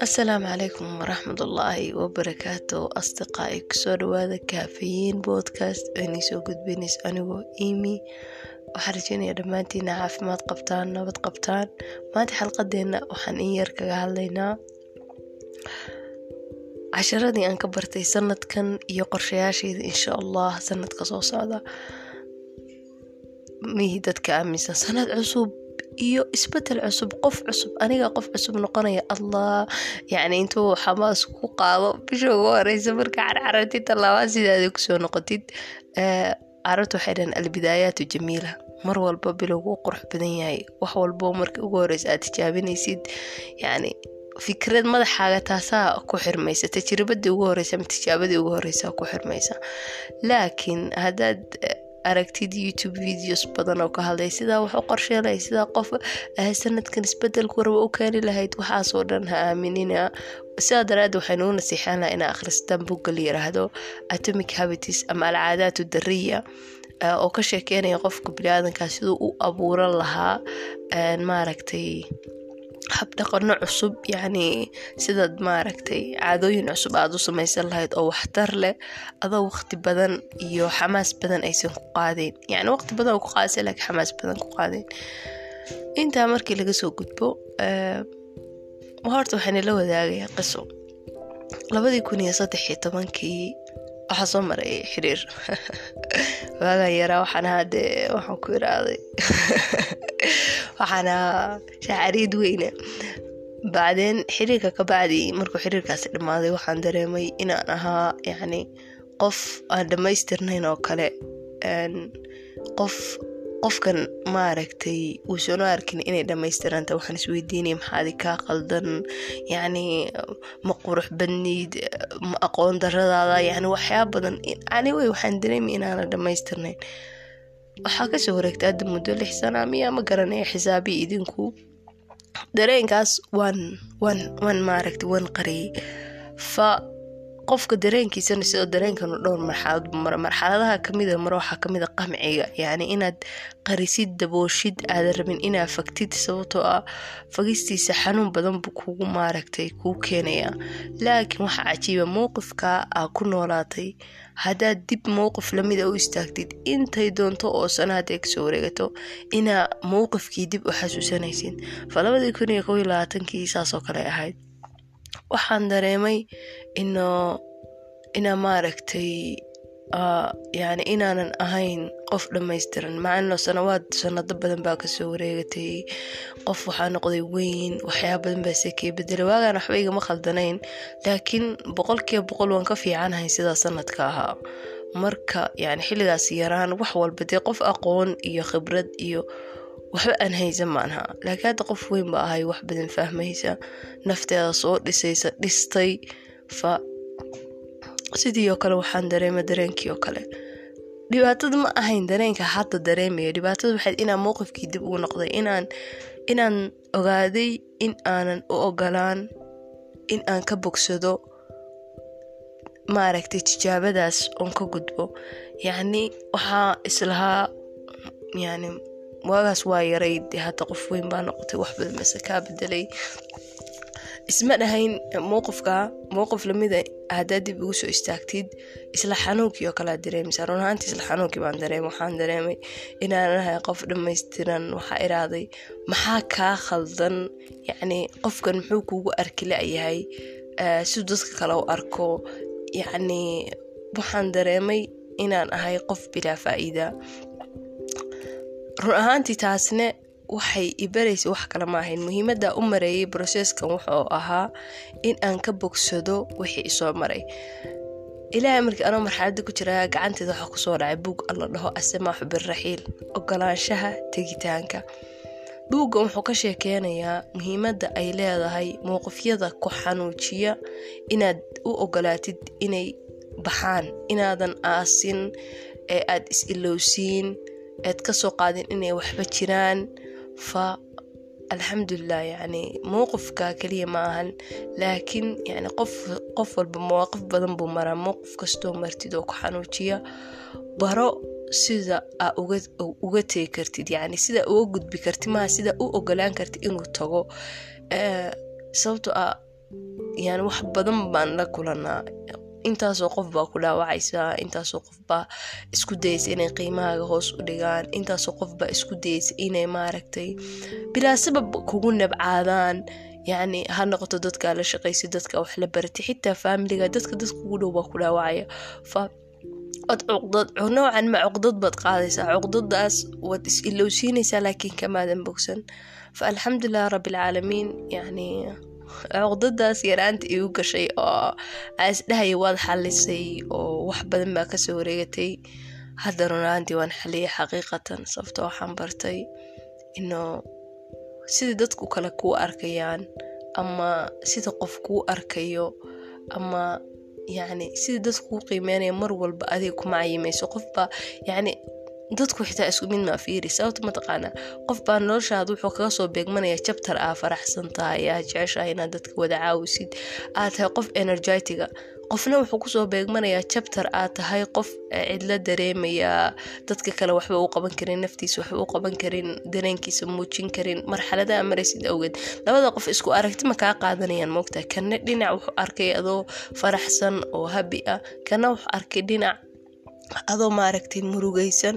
asalaamu calaykum waraxmatullaahi wabarakaatu asdiqaa'i ku soo dhawaada kaafayiin podcast aynay soo gudbinayso anigoo imi. Waxaan rajeynayaa dhammaantiina caafimaad qabtaan nabad qabtaan. Maanta xalqadeena waxaan in yar kaga hadlaynaa. Casharadii aan ka bartay sanadkan iyo qorshayaashayda insha allah sanadka soo socda mihi dadka aaminsan sanad cusub iyo isbeddel cusub qof cusub aniga qof cusub noqonaya allah. Yacni intuu xamaas ku qaado bisha ugu horeysa marka carcarartid tallaabaa sidaada ku soo noqotid carabta waxay albidaayaatu jamiila. Mar walba bilowgu qurux badan yahay. Wax walbo marka ugu horeysa aad tijaabinaysid. Yacni fikrad madaxaaga taasaa ku xirmaysa tajribadii ugu horeysa ama tijaabadii ugu horeysa ku xirmaysa. Laakiin haddaad aragtid youtube videos badan oo ka hadlay sidaa wax u qorsheelay sidaa qof sanadkan isbedelku raba u keeni lahayd waxaasoo dhan ha aaminina sidaa daraaddeed waxaynu u nasiixaan laha inaa akhristaan bugga la yiraahdo atomic habitis ama alcaadaatu dariya oo ka sheekeynaya qofka biniaadankaa siduu u abuuran lahaa maaragtay habdhaqano cusub yacni sidaad maaragtay caadooyin cusub aada u samaysan lahayd oo waxtar leh adoo waqti badan iyo xamaas badan aysan ku qaadeen. Yacni waqti badan oo ku qaadaysa laakiin xamaas badan ku qaadeen. Intaa markii laga soo gudbo horta waxayna la wadaagayaa qiso. Labadii kun iyo saddex iyo tobankii waxaa soo maray xiriir. Waagan yaraa waxaan ahaa dee waxaan ku iraaday waxaan ahaa shaacariid weyne bacdeen xiriirka ka bacdi markuu xiriirkaasi dhammaaday waxaan dareemay inaan ahaa yacni qof aan dhammaystirnayn oo kale qof qofkan maaragtay uusan u arkin inay dhammaystiranta waxaan isweydiinaya maxaadi kaa qaldan yacni ma qurux badniid ma aqoon daradaada yacni waxyaaba badan anyway waxaan dareemay inaanan dhammaystirnayn waxaa ka soo wareegta hadda muddo lix sana miyaa ma garanaya xisaabii idinku? Dareenkaas waan waan waan maaragtay waan qariyey fa qofka dareenkiisana sidoo dareenkanu dhowr marxalad mara marxaladaha kamida mara waxaa kamida qamciga yacni inaad qarisid dabooshid aadan rabin inaad fagtid sababtoo ah fagistiisa xanuun badan buu kugu maaragtay kuu keenayaa. Laakiin waxaa cajiiba mowqifka aa ku noolaatay haddaad dib mowqif lamida u istaagtid intay doonto oo sana hadday ka soo wareegato inaa mowqifkii dib u xasuusanaysid fa kun iyo kow iyo labaatankii saasoo kale ahayd waxaan dareemay inaa maaragtay yani inaanan ahayn qof dhammaystiran. Macano sanawaad sanado badan baa ka soo wareegatay. Qof waxaa noqday weyn waxyaaba badan baa sekey bedelay waagaan waxba igama khaldanayn laakiin boqolkiiba boqol waan ka fiicanahay sidaa sanadka ahaa. Marka yani xilligaas yaraan wax walba dee qof aqoon iyo khibrad iyo waxba aan haysan maanha. Laakiin hadda qof weyn ba ahay wax badan fahmaysa nafteeda soo dhisaysa dhistay fa. Sidii oo kale waxaan dareema dareenkii oo kale. Dhibaatada ma ahayn dareenka hadda dareemaya dhibaatada waxayd inaan mowqifkii dib ugu noqday inaan inaan ogaaday in aanan u ogolaan in aan ka bogsado maaragtay tijaabadaas oon ka gudbo. Yacni waxaa islahaa yani waagaas waa yaray dee hadda qof weyn baa noqotay wax badan kaa bedelay isma dhahayn mowqifka mowqif lamida haddaad dib ugu soo istaagtid isla xanuunkii oo kalead dareemaysaa run ahaantii isla xanuunkii baan dareemay waxaan dareemay inaanan ahay qof dhammaystiran waxaa iraaday. Maxaa kaa khaldan? Yacni qofkan muxuu kuugu arki la-yahay siduu dadka kale u arko. Yacni waxaan dareemay inaan ahay qof bilaa faa'iida run ahaantii taasne waxay ibaraysa wax kale ma ahayn. Muhiimadda u mareeyay broseskan wuxuu ahaa in aan ka bogsado wixii isoo maray. Ilaahay markii anoo marxaladda ku jira gacanteeda waxaa ku soo dhacay buug alla dhaho asamaaxu biraxiil ogolaanshaha tegitaanka. Buuggan wuxuu ka sheekeynayaa muhiimadda ay leedahay mowqifyada ku xanuujiya inaad u ogolaatid inay baxaan inaadan aasin ee aad is ilowsiin eed ka soo qaadin inay waxba jiraan. Fa alxamdulilah yani mowqifka keliya ma ahan. Laakiin yani qof walba mawaaqif badan buu maraa. Mowqif kastoo martid oo ku xanuujiya. Baro sida aa uga tegi kartid yani sida uga gudbi kartid maha sida u ogolaan kartid inuu tago. Sababto a yani wax badan baan la kulanaa intaasoo qof baa ku dhaawacaysaa intaasoo qof baa isku dayaysa inay qiimahaaga hoos u dhigaan intaasoo qof baa isku dayaysa inay maaragtay bilaa sabab kugu nabcaadaan yacni ha noqoto dadkaa la shaqaysa dadka wax la baratay xitaa faamiliga dadka dadka ugu dhow baa ku dhaawacaya. Fa od cuqdad noocan ma cuqdad baad qaadaysaa cuqdadaas waad is ilowsiinaysaa laakiin kamaadan bogsan. Fa alxamdulilah rabbilcaalamiin yacni cuqdadaas yaraanta igu gashay oo aisdhahaya waad xalisay oo wax badan baa ka soo wareegatay. Hadda runaantii waan xaliyay xaqiiqatan sababto waxaan bartay inuu sida dadku kale kuu arkayaan ama sida qof kuu arkayo ama yacni sida dadku kuu qiimeynaya mar walba adiga kuma cayimayso. Qofba yacni dadku xitaa isku mid maa fiiri sababta mataqaana qof baa noloshaada wuxuu kaga soo beegmanaya jabtar aa faraxsan tahay aa jeceshahay inaad dadka wada caawisid aad tahay qof energetiga qofna wuxuu ku soo beegmanayaa jabtar aad tahay qof cidla dareemaya dadka kale waxba u qaban karin naftiisa waxba u qaban karin dareenkiisa muujin karin marxaladaha maraysid awgeed. Labada qof isku aragti ma kaa qaadanayaan moogta kana dhinac wuxuu arkay adoo faraxsan oo habi ah kana wuxuu arkay dhinac adoo maaragtay murugaysan.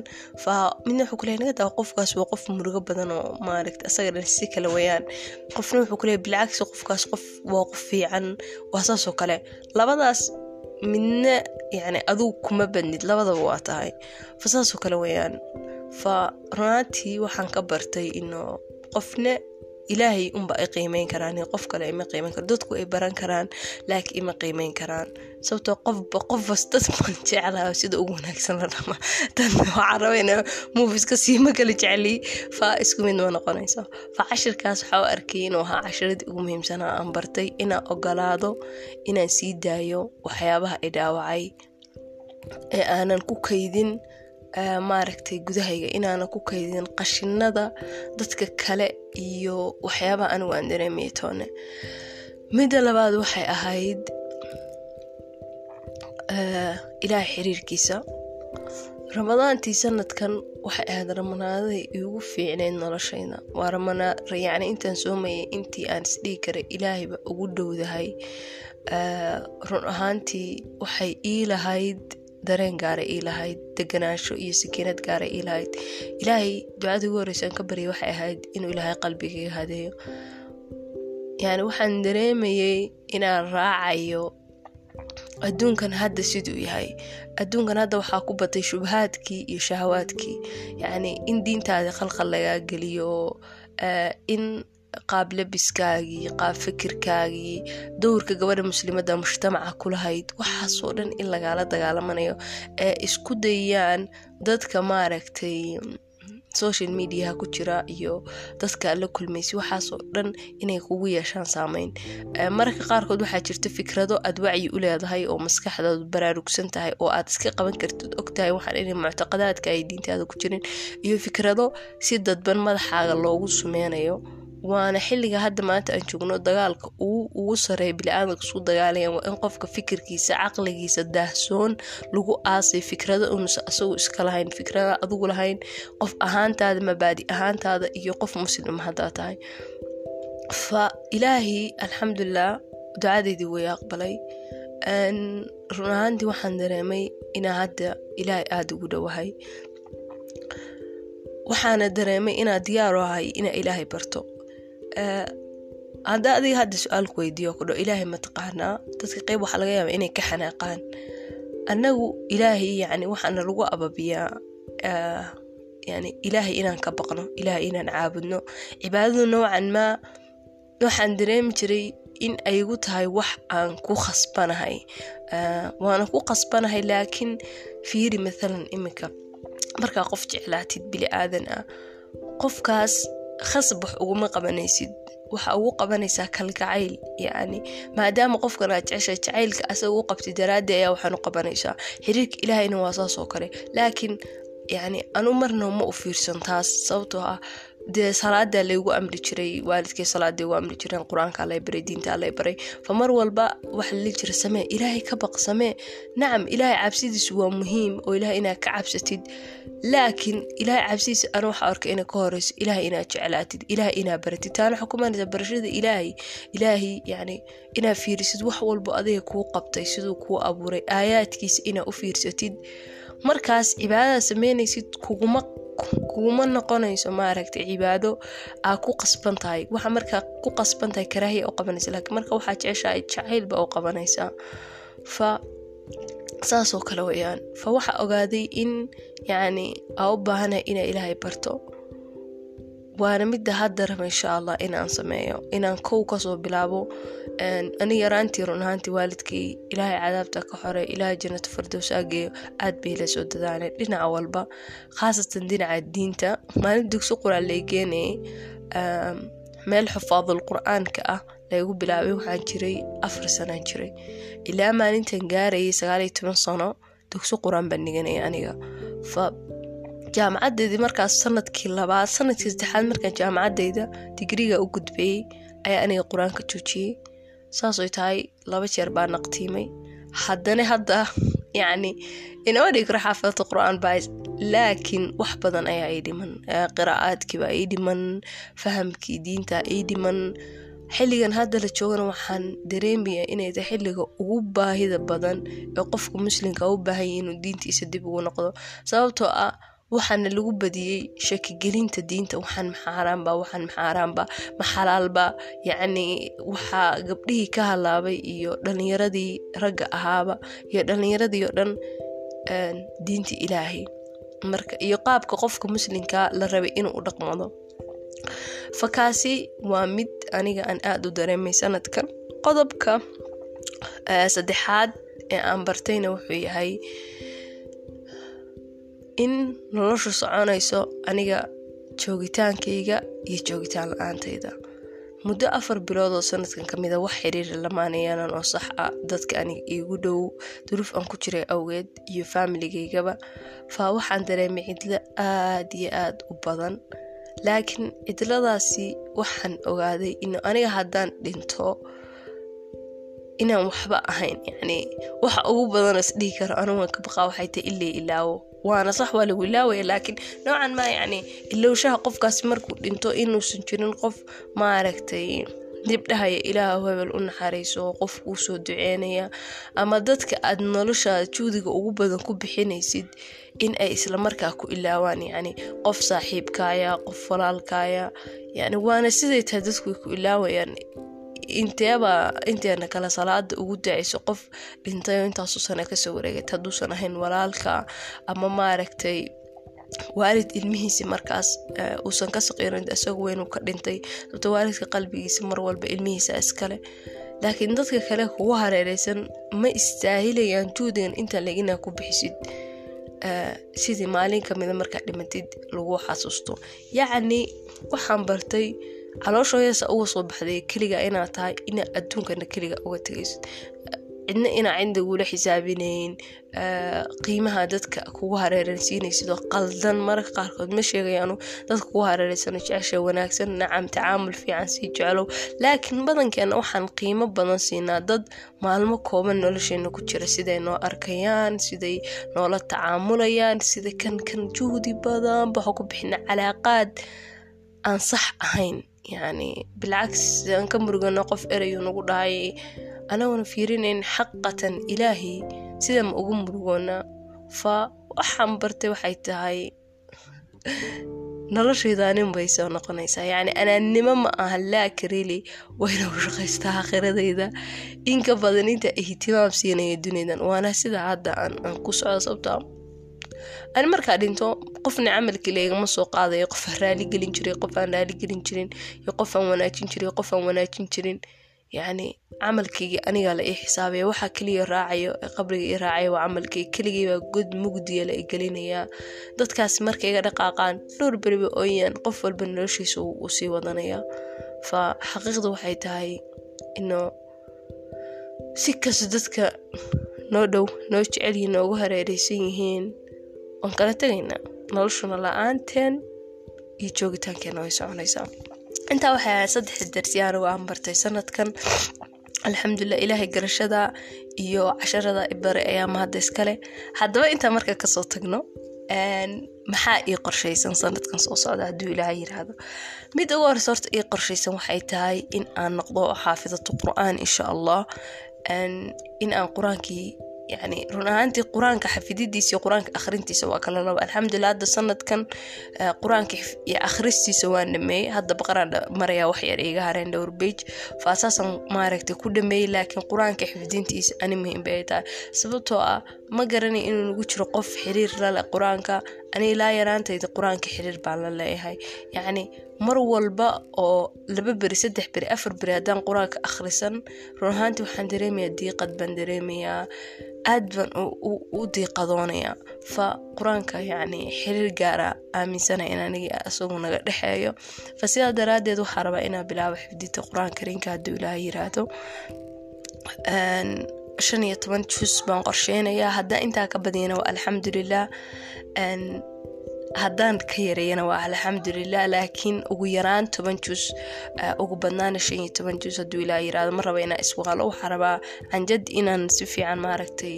Midna wuxuu kuleeyahay naga daa qofkaas waa qof murugo badan oo maaragtay asaga dhan si kale wayaan qofna wuxuu kuleeyahay bilcagsi qofkaas qof waa qof fiican. Waa saasoo kale. Labadaas midna yacni adigu kuma badnid labadaba waa tahay. Fa saasoo kale wayaan fa runaantii waxaan ka bartay inuu qofna ilaahay unba ay qiimeyn karaan qof kale ima qiimeyn karo dadku ay baran karaan laakiin ima qiimeyn karaan. Sababtoo qofba qofbas dad baan jeclaha sida ugu wanaagsan la dhama. Dan waxaan rabayna moviska siima kala jecli. Fa isku mid ma noqonayso. Fa cashirkaas waxaa u arkay inuu ahaa cashiradii ugu muhiimsanaa aan bartay inaan ogolaado inaan sii daayo waxyaabaha i dhaawacay ee aanan ku kaydin maaragtay gudahayga inaana ku kaydin qashinada dadka kale iyo waxyaabaha anigu aan dareemaya toone midda labaad waxay ahayd ilaahay xiriirkiisa. Ramadaantii sanadkan waxay ahayd ramanaadaday iigu fiicneyd noloshayda waa yacni intaan soomayay intii aan isdhihi karay ilaahayba ugu dhowdahay run ahaantii waxay ii lahayd dareen gaara ii lahayd deganaansho iyo sakiinad gaara ii lahayd. Ilaahay ducada ugu horreysaan ka baryay waxay ahayd inuu ilaahay qalbigaiga hadeeyo yani waxaan dareemayay inaan raacayo adduunkan hadda siduu yahay. Adduunkan hadda waxaa ku batay shubahaadkii iyo shahawaadkii. Yacni in diintaada khalkhal lagaa geliyo in qaab labiskaagii qaab fikirkaagii dowrka gabadha muslimadda mujtamaca kulahayd waxaasoo dhan in lagaala dagaalamanayo ee isku dayaan dadka maaragtay social mediaha ku jira iyo dadka la kulmaysa waxaasoo dhan inay kugu yeeshaan saameyn. Mararka qaarkood waxaa jirta fikrado aad wacyi u leedahay oo maskaxdaadu baraarugsan tahay oo aad iska qaban kartid ogtahay waxaan inay muctaqadaadka ay diintaada ku jirin iyo fikrado si dadban madaxaaga loogu sumeynayo waana xilliga hadda maanta aan joogno dagaalka ugu sareeya bili-aadamka isku dagaalayan waa in qofka fikirkiisa caqligiisa daahsoon lagu aasay fikrado unusa asagu iska lahayn fikrada adigu lahayn qof ahaantaada mabaadi ahaantaada iyo qof muslim haddaa tahay. Fa ilaahi alxamdulilah ducadeydii way aqbalay. Run ahaantii waxaan dareemay inaa hadda ilaahay aada ugu dhowahay waxaana dareemay inaa diyaaru ahay inaa ilaahay barto hadda adiga hadda su'aalku weydiiyo kudho ilaahay ma taqaanaa? Dadka qeyb waxaa laga yaaba inay ka xanaaqaan. Annagu ilaahay yani waxaana lagu ababiyaa yani ilaahay inaan ka baqno ilaahay inaan caabudno. Cibaadadu noocan maa waxaan dareemi jiray in aygu tahay wax aan ku khasbanahay. Waana ku khasbanahay laakiin fiiri mathalan iminka markaa qof jeclaatid bili aadan ah qofkaas khasab wax uguma qabanaysid. Waxa ugu qabanaysaa kalgacayl yacni maadaama qofkan aad jeceshay jacaylka asaga u qabtay daraaddi ayaa waxaan u qabanaysaa. Xiriirka ilaahayna waa saas oo kale laakiin yacni anu marna ma u fiirsan taas sababtoo ah dee salaadaa laygu amri jiray waalidkay salaaday ugu amri jireen qur'aankaa lay baray diintaa lay baray. Fa mar walba waxa lali jira samee ilaahay ka baq nacam ilaahay cabsidiisu waa muhiim oo ilahay inaad ka cabsatid. Laakiin ilaahay cabsidiisa ana waxa arka inay ka horeyso ilaahay inaad jeclaatid ilaahay inaad baratid. Taana waxaa kumanaysa barashada ilaahay. Ilaahay yani inaad fiirisid wax walbo adiga kuu qabtay siduu kuu abuuray aayaadkiisa inaad u fiirsatid. Markaas cibaadada sameynaysid kuguma kuguma noqonayso maaragtay cibaado aa ku qasban tahay. Waxa markaa ku qasban tahay karaahiya u qabanaysa laakiin marka waxaa jeceshahay jacaylba u qabanaysaa fa saasoo kale weyaan fa waxa ogaaday in yacni aa u baahanahay inaa ilaahay barto waana midda hadda raba insha allah inaan sameeyo inaan kow ka soo bilaabo ani yaraantii run ahaantii waalidkay ilaahay cadaabta ka xore ilaahay jannata fardows aageeyo aad bay la soo dadaaneen dhinaca walba khaasatan dhinaca diinta maalin dugsi quraan lay geenayay meel xufaadul qur'aanka ah laygu bilaabay waxaan jiray afar sanaan jiray. Ilaa maalintan gaarayay sagaaliyo toban sano dugsi qur'aan aniga jaamacadeydii markaas sannadkii labaad sannadkii saddexaad markaan jaamacadeyda digriga u gudbeeyey ayaa aniga qur'aanka joojiyey. Saasooy tahay laba jeer baa naqtiimay. Haddana hadda yacni inama dhigi karo xaafidata qur'aan baa laakiin wax badan ayaa ii dhiman. Qiraa'aadkiibaa ii dhiman fahamkii diinta ii dhiman. Xilligan hadda la joogana waxaan dareemayaa inay tahay xilliga ugu baahida badan ee qofka muslimka u baahanya inuu diintiisa dib ugu noqdo. Sababtoo ah waxaana lagu badiyey shakigelinta diinta. Waxaan maxaaraanba waxaan maxaaraanba maxalaalba yacni waxaa gabdhihii ka halaabay iyo dhalinyaradii ragga ahaaba iyo dhalinyaradii oo dhan diinta ilaahay. Marka iyo qaabka qofka muslimka la rabay inuu u dhaqmado. Fakaasi waa mid aniga aan aada u dareemay sanadkan. Qodobka saddexaad ee aan bartayna wuxuu yahay in noloshu soconayso aniga joogitaankayga iyo joogitaan la'aantayda. Muddo afar bilood oo sanadkan kamida wax xiriira lamaanayaanan oo sax ah. Dadka aniga iigu dhow duruuf aan ku jiray awgeed iyo faamiligaygaba faa waxaan dareemay cidlo aada iyo aada u badan. Laakiin cidladaasi waxaan ogaaday in aniga haddaan dhinto inaan waxba ahayn. Yacni waxa ugu badanoo isdhihi karo anuga ka baqaa waxay tahay ilay ilaawo waana sax waa lagu ilaawaya laakiin noocan maa yacni ilowshaha qofkaasi markuu dhinto inuusan jirin qof maaragtay dibdhahaya ilaahu hebel u naxariiso qof kuu soo duceynaya ama dadka aad noloshaada juudiga ugu badan ku bixinaysid in ay islamarkaa ku ilaawaan yacni qof saaxiibkaaya qof walaalkaaya yani waana siday tahay dadku ku ilaawayaan inteeba inteena kale salaada ugu dacayso qof dhintayo intaasu sana ka soo wareegat hadduusan ahayn walaalka ama maaragtay waalid ilmihiisi markaas uusan ka saqiirin isagu weynuu ka dhintay. Sababto waalidka qalbigiisa mar walba ilmihiisa iskale laakiin dadka kale kugu hareereysan ma istaahilayaan juudigan inta legina ku bixisid sidii maalin kamida markaa dhimatid lagu xasuusto. Yacni waxaan bartay calooshooyasa uga soo baxday keliga inaad tahay inaad adduunkana keliga uga tegaysid cidna inaa cinda gula xisaabinayn qiimaha dadka kugu hareeransiinaysidoo qaldan. Mararka qaarkood ma sheegayaanu dadka kugu hareereysano jecesha wanaagsan nacam tacaamul fiican sii jeclow. Laakiin badankeena waxaan qiimo badan siinaa dad maalmo kooban nolosheena ku jira. Siday noo arkayaan siday noola tacaamulayaan sida kan kan juhdi badan baxo ku bixina calaaqaad aan sax ahayn yacni bilcagsi aan ka murugano qof erayu nagu dhahay. Anaguna fiirinayn xaqatan ilaahi sida ma ugu murugoona fa waxaan bartay waxay tahay noloshaydanin bay soo noqonaysaa. Yacni anaannimo ma aha laaka rili wayna u shaqaystaa akhiradayda inka badan inta ihtimaam siinaya duniydan waana sida hadda aan ku socdo sababtaa ani markaa dhinto qofna camalkii igama soo qaadayo qof aan raaligelin jiray qof aan raaligelin jirin iyo qof aan wanaajin jiray qof aan wanaajin jirin yacni camalkaygii anigaa la ii xisaabaya waxaa keliya raacayo ee qabriga ii raacaya waa camalkayga keligaybaa god mugdiya la igelinayaa dadkaas markay iga dhaqaaqaan dhowr beriba ooyaan qof walba noloshiisa uu sii wadanayaa fa xaqiiqda waxay tahay inuu si kasta dadka noo dhow noo jecelyihiin noogu hareereysan yihiin waan kala tegaynaa noloshuna la'aanteen iyo joogitaankeena way soconaysaa intaa waxay ahayd saddex aan bartay sanadkan alxamdulilah ilaahay garashada iyo casharada ibare ayaa mahadda iskale haddaba intaa marka ka soo tagno maxaa ii qorshaysan sanadkan soo socda hadduu ilaaha yiraahdo mid ugu horeysa horta ii qorshaysan waxay tahay in aan noqdo xaafidatu qur'aan insha allah. In aan qur'aankii yani run ahaantii qur'aanka xafididiisa iyo qur'aanka akhrintiisa waa kala laba. Alxamdulilah hadda sanadkan qur'aanka iyo akhristiisa waan dhameeyey. Hadda baqaraan maraya wax yar iga hareen dhowr bage faasaasan maaragtay ku dhameeyey laakiin qur'aanka xifdintiisa ani muhiim bay tahay. Sababtoo ah ma garanay inuu nagu jiro qof xiriir lale qur'aanka ani ilaa yaraantayda qur'aanka xiriir baan la leeyahay. Yacni mar walba oo laba beri saddex beri afar beri haddaan qur'aanka akhrisan run ahaantii waxaan dareemayaa diiqad baan dareemayaa aad baan u diiqadoonayaa. Fa qur'aanka yacni xiriir gaara aaminsana in anigi isagu naga dhexeeyo. Fa sidaa daraadeed waxaa rabaa inaa bilaabo xifdinta qur'aan kariinka hadduu ilaaha yiraahdo shan iyo toban jus baan qorsheynayaa haddaan intaa ka badiyana waa alxamdulilah haddaan ka yareeyana waa alxamdulilah laakiin ugu yaraan toban jus ugu badnaana shan iyo toban jus hadduu ilaa yiraahdo ma raba inaan iswaqalo waxaa rabaa canjad inaan si fiican maaragtay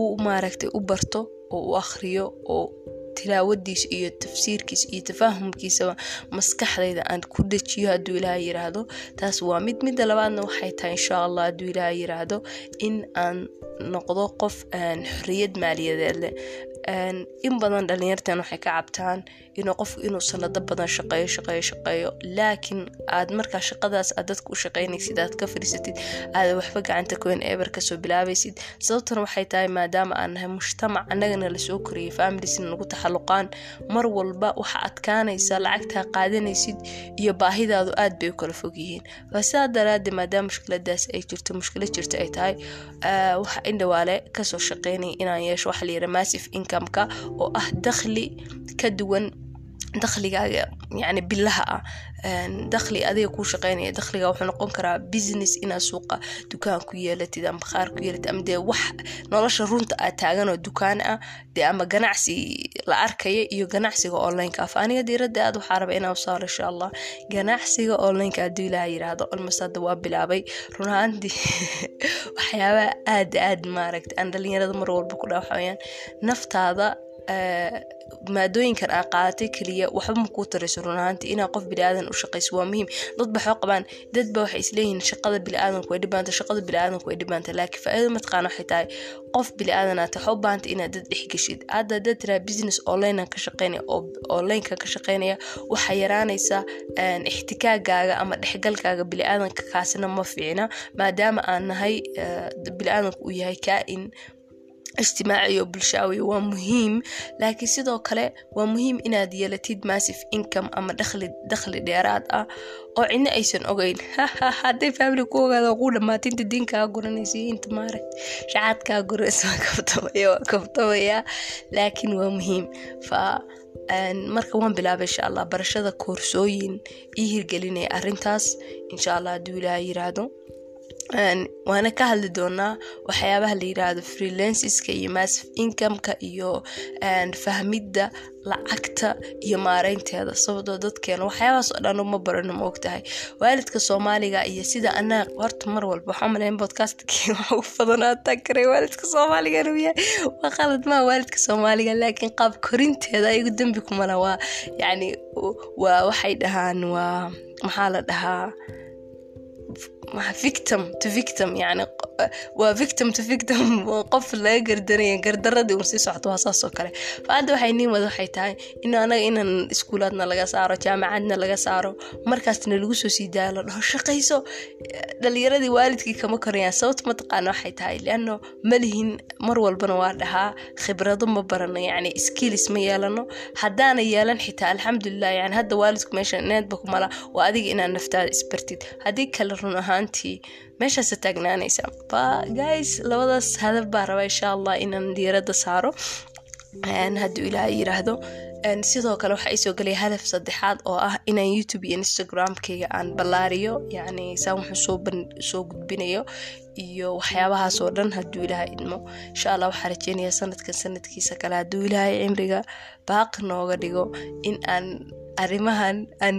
u maaragtay u barto oo u akhriyo oo tilaawadiisa iyo tafsiirkiisa iyo tafaahumkiisaba maskaxdayda aan ku dejiyo hadduu ilaaha yiraahdo. Taas waa mid midda labaadna waxay tahay insha allah hadduu ilaaha yiraahdo in aan noqdo qof xoriyad maaliyadeed leh in badan dhalinyartan waxay ka cabtaan inuu qofku inuu sanado badan shaqeeyo shaqeeyo shaqeeyo. Laakiin aad markaa shaqadaas aad dadka u shaqeynaysid aad ka fadhiisatid aada waxba gacanta koyn eber ka soo bilaabaysid. Sababtuna waxay tahay maadaama aan mujtamac annagana la soo koriyay familisna nagu taxaluqaan mar walba waxa adkaanaysa lacagtaa qaadanaysid iyo baahidaadu aad bay u kala fog yihiin. Waa sidaa daraadee maadaama mushkiladaas ay jirto mushkilad jirta ay tahay waxa indhawaale ka soo shaqeynaya inaan yeesho waxa layira massive income-ka oo ah dakhli ka duwan dakhligaaga yani bilaha ah dakhli adiga kuu shaqeynaya dakhliga wuxuu noqon karaa business inaad suuqa dukaan ku yeelatid ama bakhaar ku yeelatid ama dee wax nolosha runta aad taagan oo dukaan ah dee ama ganacsi la arkaya iyo ganacsiga onlineka af aniga diiradda aad waxaa raba inaan usaaro insha allah ganacsiga onlineka hadduu ilaaha yiraahdo almost hadda waa bilaabay. Run ahaantii waxyaabaha aad aad maaragta aan dhalinyarada mar walba ku dhaa waxaweyaan naftaada maadooyinkan aa qaadatay keliya waxba makuu tarayso runahaanti inaa qof biniaadan u shaqayso waa muhiim. Dad baxoo qabaan. Dadba waxay isleeyihiin shaqada biniaadanku way dhibaanta shaqada biniaadanku way dhibaanta. Laakiin faa'iido mataqaan waxay tahay qof biniaadanaata waxaa u baahanta inaad dad dhex geshid. Hadda dad tiraa business online ka shaqeynaya oo onlineka ka shaqeynaya waxaa yaraanaysa ixtikaagaaga ama dhexgalkaaga biniaadanka kaasina ma fiicna. Maadaama aan nahay biniaadanku uu yahay kaa-in ijtimaaci oo bulshaawi waa muhiim laakiin sidoo kale waa muhiim inaad yeelatid massive income ama dakhli dheeraad ah oo cidna aysan ogeyn hadday family ku ogaada ku dhammaata inta diinkaa guranaysa inta maaragt shacaadkaa guranaysa waa kabtamaya laakiin waa muhiim fa marka waan bilaabay insha allah barashada koorsooyin ii hirgelinaya arrintaas insha allah hadduu ilaaha yiraahdo waana ka hadli doonaa waxyaabaha la yiraahdo freelanceska iyo massive incomeka iyo fahmidda lacagta iyo maareynteeda sababtoo dadkeena waxyaabahaas oo dhan uma barano ma ogtahay. Waalidka soomaaliga iyo sida anaa horta mar walba waxaa malayn podcastkii waxa u badanaataan karay waalidka soomaaliga inuu yahay. Waa qalad maa waalidka soomaaliga laakiin qaab korinteeda igu dembi kumala waa yacni waa waxay dhahaan waa maxaa la dhahaa victim to victim yani waa victim to victim qof laga gardanaya gardaradii un sii socto waa saas oo kale fa hadda waxay niin wada waxay tahay in anaga inaan iskuulaadna laga saaro jaamacadna laga saaro markaasna lagu soo sii daayo la dhaho shaqayso dhalinyaradii waalidkii kama korayaan sababta mataqaana waxay tahay leano malihin mar walbana waa dhahaa khibrado ma barano yani skills ma yeelano haddaana yeelan xitaa alxamdulilah yani hadda waalidku meesha needba kumala waa adiga inaad naftaada isbartid haddii kale run ahaantii meeshaasa taagnaanaysa guys labadaas hadaf baa raba insha allah inaan diiradda saaro. Hadduu ilaahay yiraahdo. Sidoo kale waxaa isoo gelaya hadaf saddexaad oo ah inaan youtube iyo instagramkayga aan ballaariyo. Yacni saan wuxuu soo gudbinayo iyo waxyaabahaas oo dhan hadduu ilaahay idmo. Insha allah waxaa rajeynayaa sanadkan sanadkiisa kale hadduu ilaahay cimriga baaqi nooga dhigo in aan arrimahan aan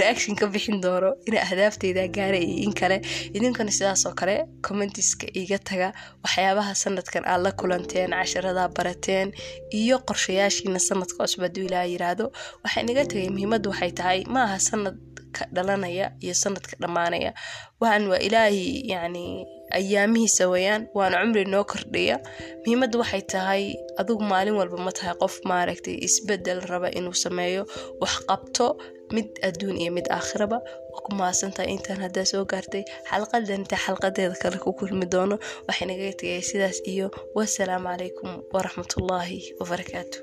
reaction ka bixin doono ina ahdaafteeda gaara iyo in kale. Idinkana sidaasoo kale commentiska iga taga waxyaabaha sanadkan aad la kulanteen casharadaa barateen iyo qorshayaashiina sanadka cusub ilaaha yiraahdo waxaa inaga tagay muhiimaddu waxay tahay ma aha sanadka dhalanaya iyo sanadka dhammaanaya. Waxaan waa ilaahay yacni ayaamihiisa wayaan waana cumri noo kordhaya muhiimadda waxay tahay adigu maalin walba ma tahay qof maaragtay isbeddel raba inuu sameeyo wax qabto mid adduun iyo mid aakhiraba waa ku mahadsantahay intaan haddaa soo gaartay xalqadan intaa xalqadeeda kale ku kulmi doono. Waxay nagaga tegaya sidaas iyo wasalaamu calaykum waraxmatullaahi wabarakaatu